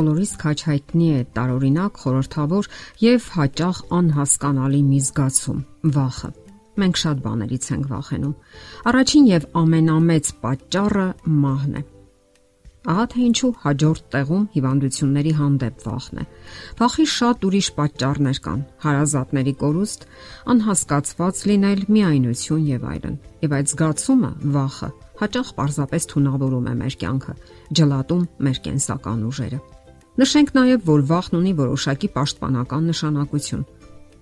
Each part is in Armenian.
բոլորիս քաչ հայտնի է տարօրինակ, խորթավոր եւ հաճախ անհասկանալի մի զգացում՝ վախը։ Մենք շատ բաներից ենք վախենում։ Առաջին եւ ամենամեծ պատճառը մահն է։ Ահա թե ինչու հաջորդ տեղում հիվանդությունների հանդեպ վախն է։ Վախի շատ ուրիշ պատճառներ կան՝ հարազատների կորուստ, անհասկացված լինել, միայնություն եւ այլն։ Եվ այդ զգացումը, վախը, հաճախ պարզապես թունավորում է մեր կյանքը, ջլատում մեր կենսական ուժերը։ Նշենք նաև, որ վախն ունի որոշակի պաշտպանական նշանակություն։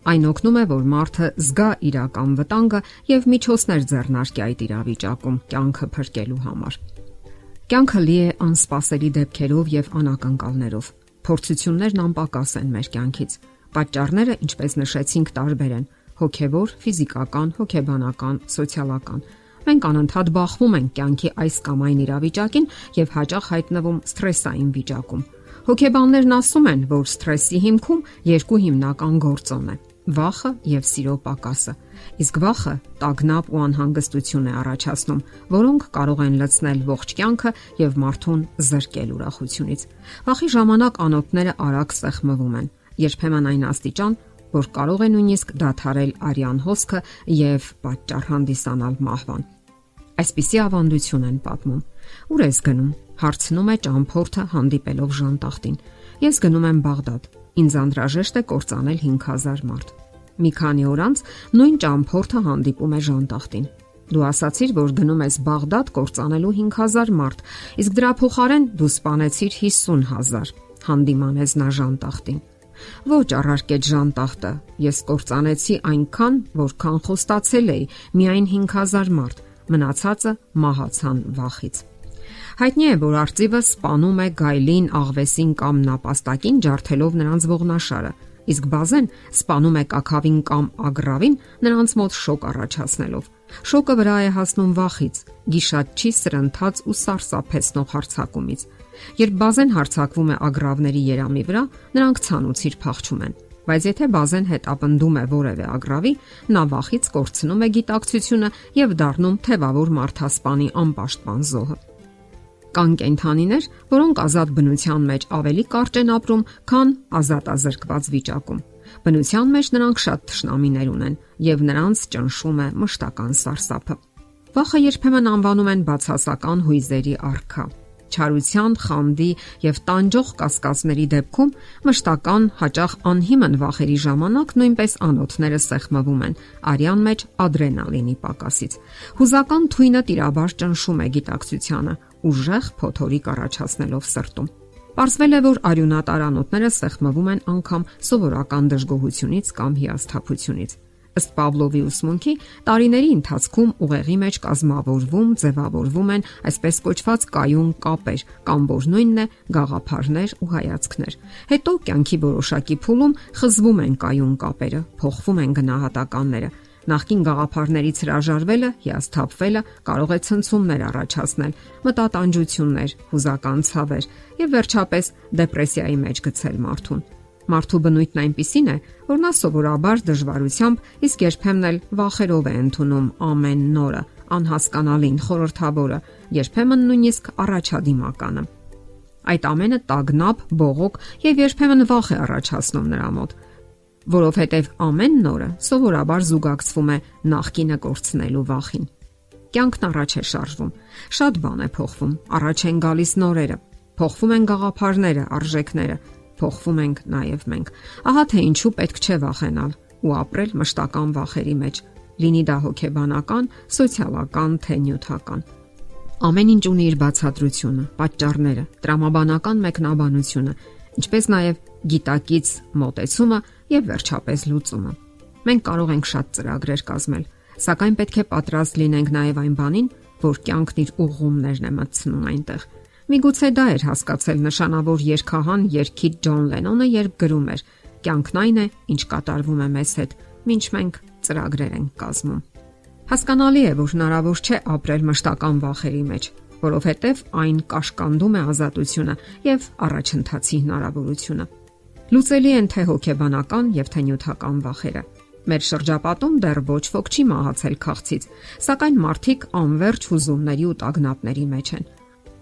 Այն օգնում է, որ մարդը զգա իրական վտանգը եւ միջոցներ ձեռնարկի այդ իրավիճակում կյանքը փրկելու համար։ Կյանքը լի է անսպասելի դեպքերով եւ անակնկալներով։ Փորձություններն անպակաս են մեր կյանքից։ Պատճառները, ինչպես նշեցինք, տարբեր են՝ հոգեվոր, ֆիզիկական, հոգեբանական, սոցիալական մենք անընդհատ բախվում ենք կյանքի այս կամ այն իրավիճակին եւ հաճախ հայտնվում սթրեսային վիճակում։ Հոգեբաններն ասում են, որ սթրեսի հիմքում երկու հիմնական գործոն է՝ վախը եւ սիրո պակասը։ Իսկ վախը տագնապ ու անհանգստություն է առաջացնում, որոնք կարող են լցնել ողջ կյանքը եւ մարդուն զրկել ուրախությունից։ Վախի ժամանակ անոթները արագ սեղմվում են, երբեմն այն աստիճան, որ կարող է նույնիսկ դադարել արյան հոսքը եւ պատճառ հանդիսանալ մահվան։ Այսպիսի ավանդություն են պատմում։ Ուր ես գնում։ Հարցնում է ճամփորդը հանդիպելով Ժանտախտին։ Ես գնում եմ Բաղդադ։ Ինձ անդրաժեշտ է կործանել 5000 մարդ։ Մի քանի օր անց նույն ճամփորդը հանդիպում է Ժանտախտին։ Դու ասացիր, որ գնում ես Բաղդադ կործանելու 5000 մարդ, իսկ դրա փոխարեն դու սպանեցիր 50000։ Հանդիմանեց նա Ժանտախտին։ Ոչ առարկեց Ժանտախտը։ Ես կործանեցի այնքան, որքան խոստացել էի, միայն 5000 մարդ մնացածը մահացան վախից։ Հայտնի է, որ արծիվը սپانում է գայլին, աղվեսին կամ նապաստակին ջարդելով նրանց ողնաշարը, իսկ բազեն սپانում է կակավին կամ ագրավին նրանց մոտ շոկ առաջացնելով։ Շոկը վրա է հասնում վախից, գիշատ չի սրընթաց ու սարսափեցնող հարցակումից։ Երբ բազեն հարցակվում է ագրավների երամի վրա, նրանք ցանուցիր փախչում են բայց եթե բազեն հետապնդում է որևէ ագրավի, նա վախից կորցնում է գիտակցությունը եւ դառնում թևավոր մարդասպանի անպաշտպան զոհը։ Կան կենթանիներ, որոնք ազատ բնության մեջ ավելի կարճ են ապրում, քան ազատազրկված վիճակում։ Բնության մեջ նրանք շատ թշնամիներ ունեն եւ նրանց ճնշում է մշտական սարսափը։ Վախը երբեմն անվանում են բացասական հույզերի արքա չարության, խանդի եւ տանջող կասկածների դեպքում մշտական հաճախ անհիմն վախերի ժամանակ նույնպես անոթները սեղմվում են արյան մեջ ադրենալինի պակասից։ Հուզական թույնը տիրաբար ճնշում է գիտակցությանը, ուժեղ փոթորիկ առաջացնելով սրտում։ Պարզվել է, որ արյունատարանոթները սեղմվում են անգամ սովորական դժգոհությունից կամ հիասթափությունից։ Ըստ Պավլովի ուսմունքի, տարիների ընթացքում ուղեղի մեջ կազմավորվում, ձևավորվում են այսպես կոչված կայուն կապեր, կամ որ նույնն է գաղափարներ ու հայացքներ։ Հետո կյանքի որոշակի փուլում խզվում են կայուն կապերը, փոխվում են գնահատականները։ Նախքին գաղափարներից հրաժարվելը, հիասթափվելը կարող է ցնցումներ առաջացնել, մտատանջություններ, հուզական ցավեր եւ վերջապես դեպրեսիայի մեջ գցել մարդուն։ Մարդու բնույթն այնպիսին է, որ նա սովորաբար դժվարությամբ, իսկ երբեմն էլ վախերով է ընդունում ամեն նորը, անհասկանալին, խորթավորը, երբեմն նույնիսկ առաջադիմականը։ Այդ ամենը տագնապ, բողոք եւ երբեմն վախ է առաջացնում նրա մոտ, որովհետեւ ամեն նորը սովորաբար զուգակցվում է նախկինը կորցնելու վախին։ Կյանքն առաջ է շարժվում։ Շատ բան է փոխվում։ Առաջ են գալիս նորերը։ Փոխվում են գաղափարները, արժեքները, փոխվում ենք նաև մենք։ Ահա թե ինչու պետք չէ վախենալ ու ապրել մշտական վախերի մեջ, լինի դա հոգեբանական, սոցիալական թե նյութական։ Ամեն ինչ ունի իր բացատրությունը, պատճառները, տրամաբանական մեկնաբանությունը, ինչպես նաև գիտակից մոտեցումը եւ վերջապես լուծումը։ Մենք կարող ենք շատ ծրագրեր կազմել, սակայն պետք է պատրաստ լինենք նաև այն բանին, որ կյանքն իր ուղումներն է մտցնում այնտեղ Միգուցե դա էր հասկացել նշանավոր երկհան երկիչ Ջոն Լենոնը, երբ գրում էր. Կյանքն այն է, ինչ կատարվում է մեզ հետ, ինչ մենք ծրագրեր ենք կազմում։ Հասկանալի է, որ հնարավոր չէ ապրել մշտական վախերի մեջ, որովհետև այն կաշկանդում է ազատությունը եւ առաջընթացի հնարավորությունը։ Լուծելի են թե հոգեբանական եւ թե նյութական վախերը։ Մեր շրջապատում դեռ ոչ ոք չի մահացել քաղցից, սակայն մարդիկ անverջ հուզումների ու տագնապների մեջ են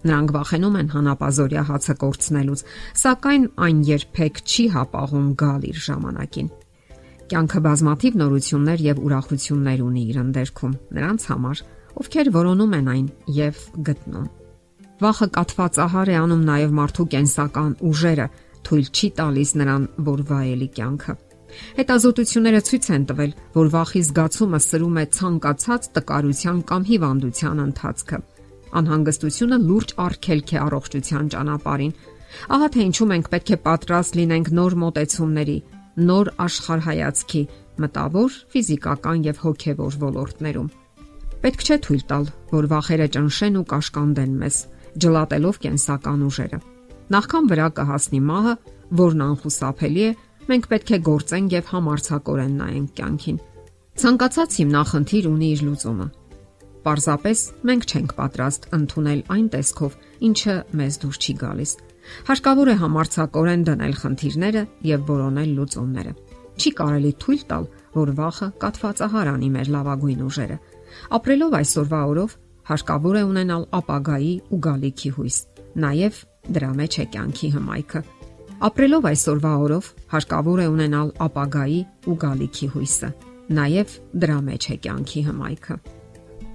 Նրանք վախենում են հանապազորյա հացը կորցնելուց, սակայն այն երբեք չի հապաղում գալ իր ժամանակին։ Կյանքը բազմաթիվ նորություններ եւ ուրախություններ ունի իր ընդերքում նրանց համար, ովքեր որոնում են այն եւ գտնում։ Վախը կատված ահար է անում նաեւ մարդու կենսական ուժերը, թույլ չի տալիս նրան, որ վայելի կյանքը։ Հետազոտությունները ցույց են տվել, որ վախի զգացումը սրում է ցանկացած տկարության կամ հիվանդության ընթացքը։ Անհանգստությունը լուրջ արգելք է առողջության ճանապարհին։ Ահա թե ինչու մենք պետք է պատրաստ լինենք նոր մոտեցումների, նոր աշխարհայացքի, մտավոր, ֆիզիկական եւ հոգեվոր ոլորտներում։ Պետք չէ թույլ տալ, որ վախերը ճնշեն ու կաշկանդեն մեզ, ջլատելով կենսական ուժերը։ Նախքան վրա կհասնի մահը, որն անխուսափելի է, մենք պետք է գործենք եւ համարցակորեն նայենք կյանքին։ Ցանկացած հիմնախնդիր ունի իր լուծումը։ Պարզապես մենք չենք պատրաստ ընդունել այն տեսքով, ինչը մեզ դուր չի գալիս։ Հարկավոր է համարցակորեն դնել խնդիրները եւ որոնել լուծումները։ Չի կարելի թույլ տալ, որ վախը կատվածահար անի մեր լավագույն ուժերը։ Ապրելով այսօրվա օրով հարկավոր է ունենալ ապագայի ու գալիքի հույս։ Նաև դրա մեջ է կյանքի հմայքը։ Ապրելով այսօրվա օրով հարկավոր է ունենալ ապագայի ու գալիքի հույսը։ Նաև դրա մեջ է կյանքի հմայքը։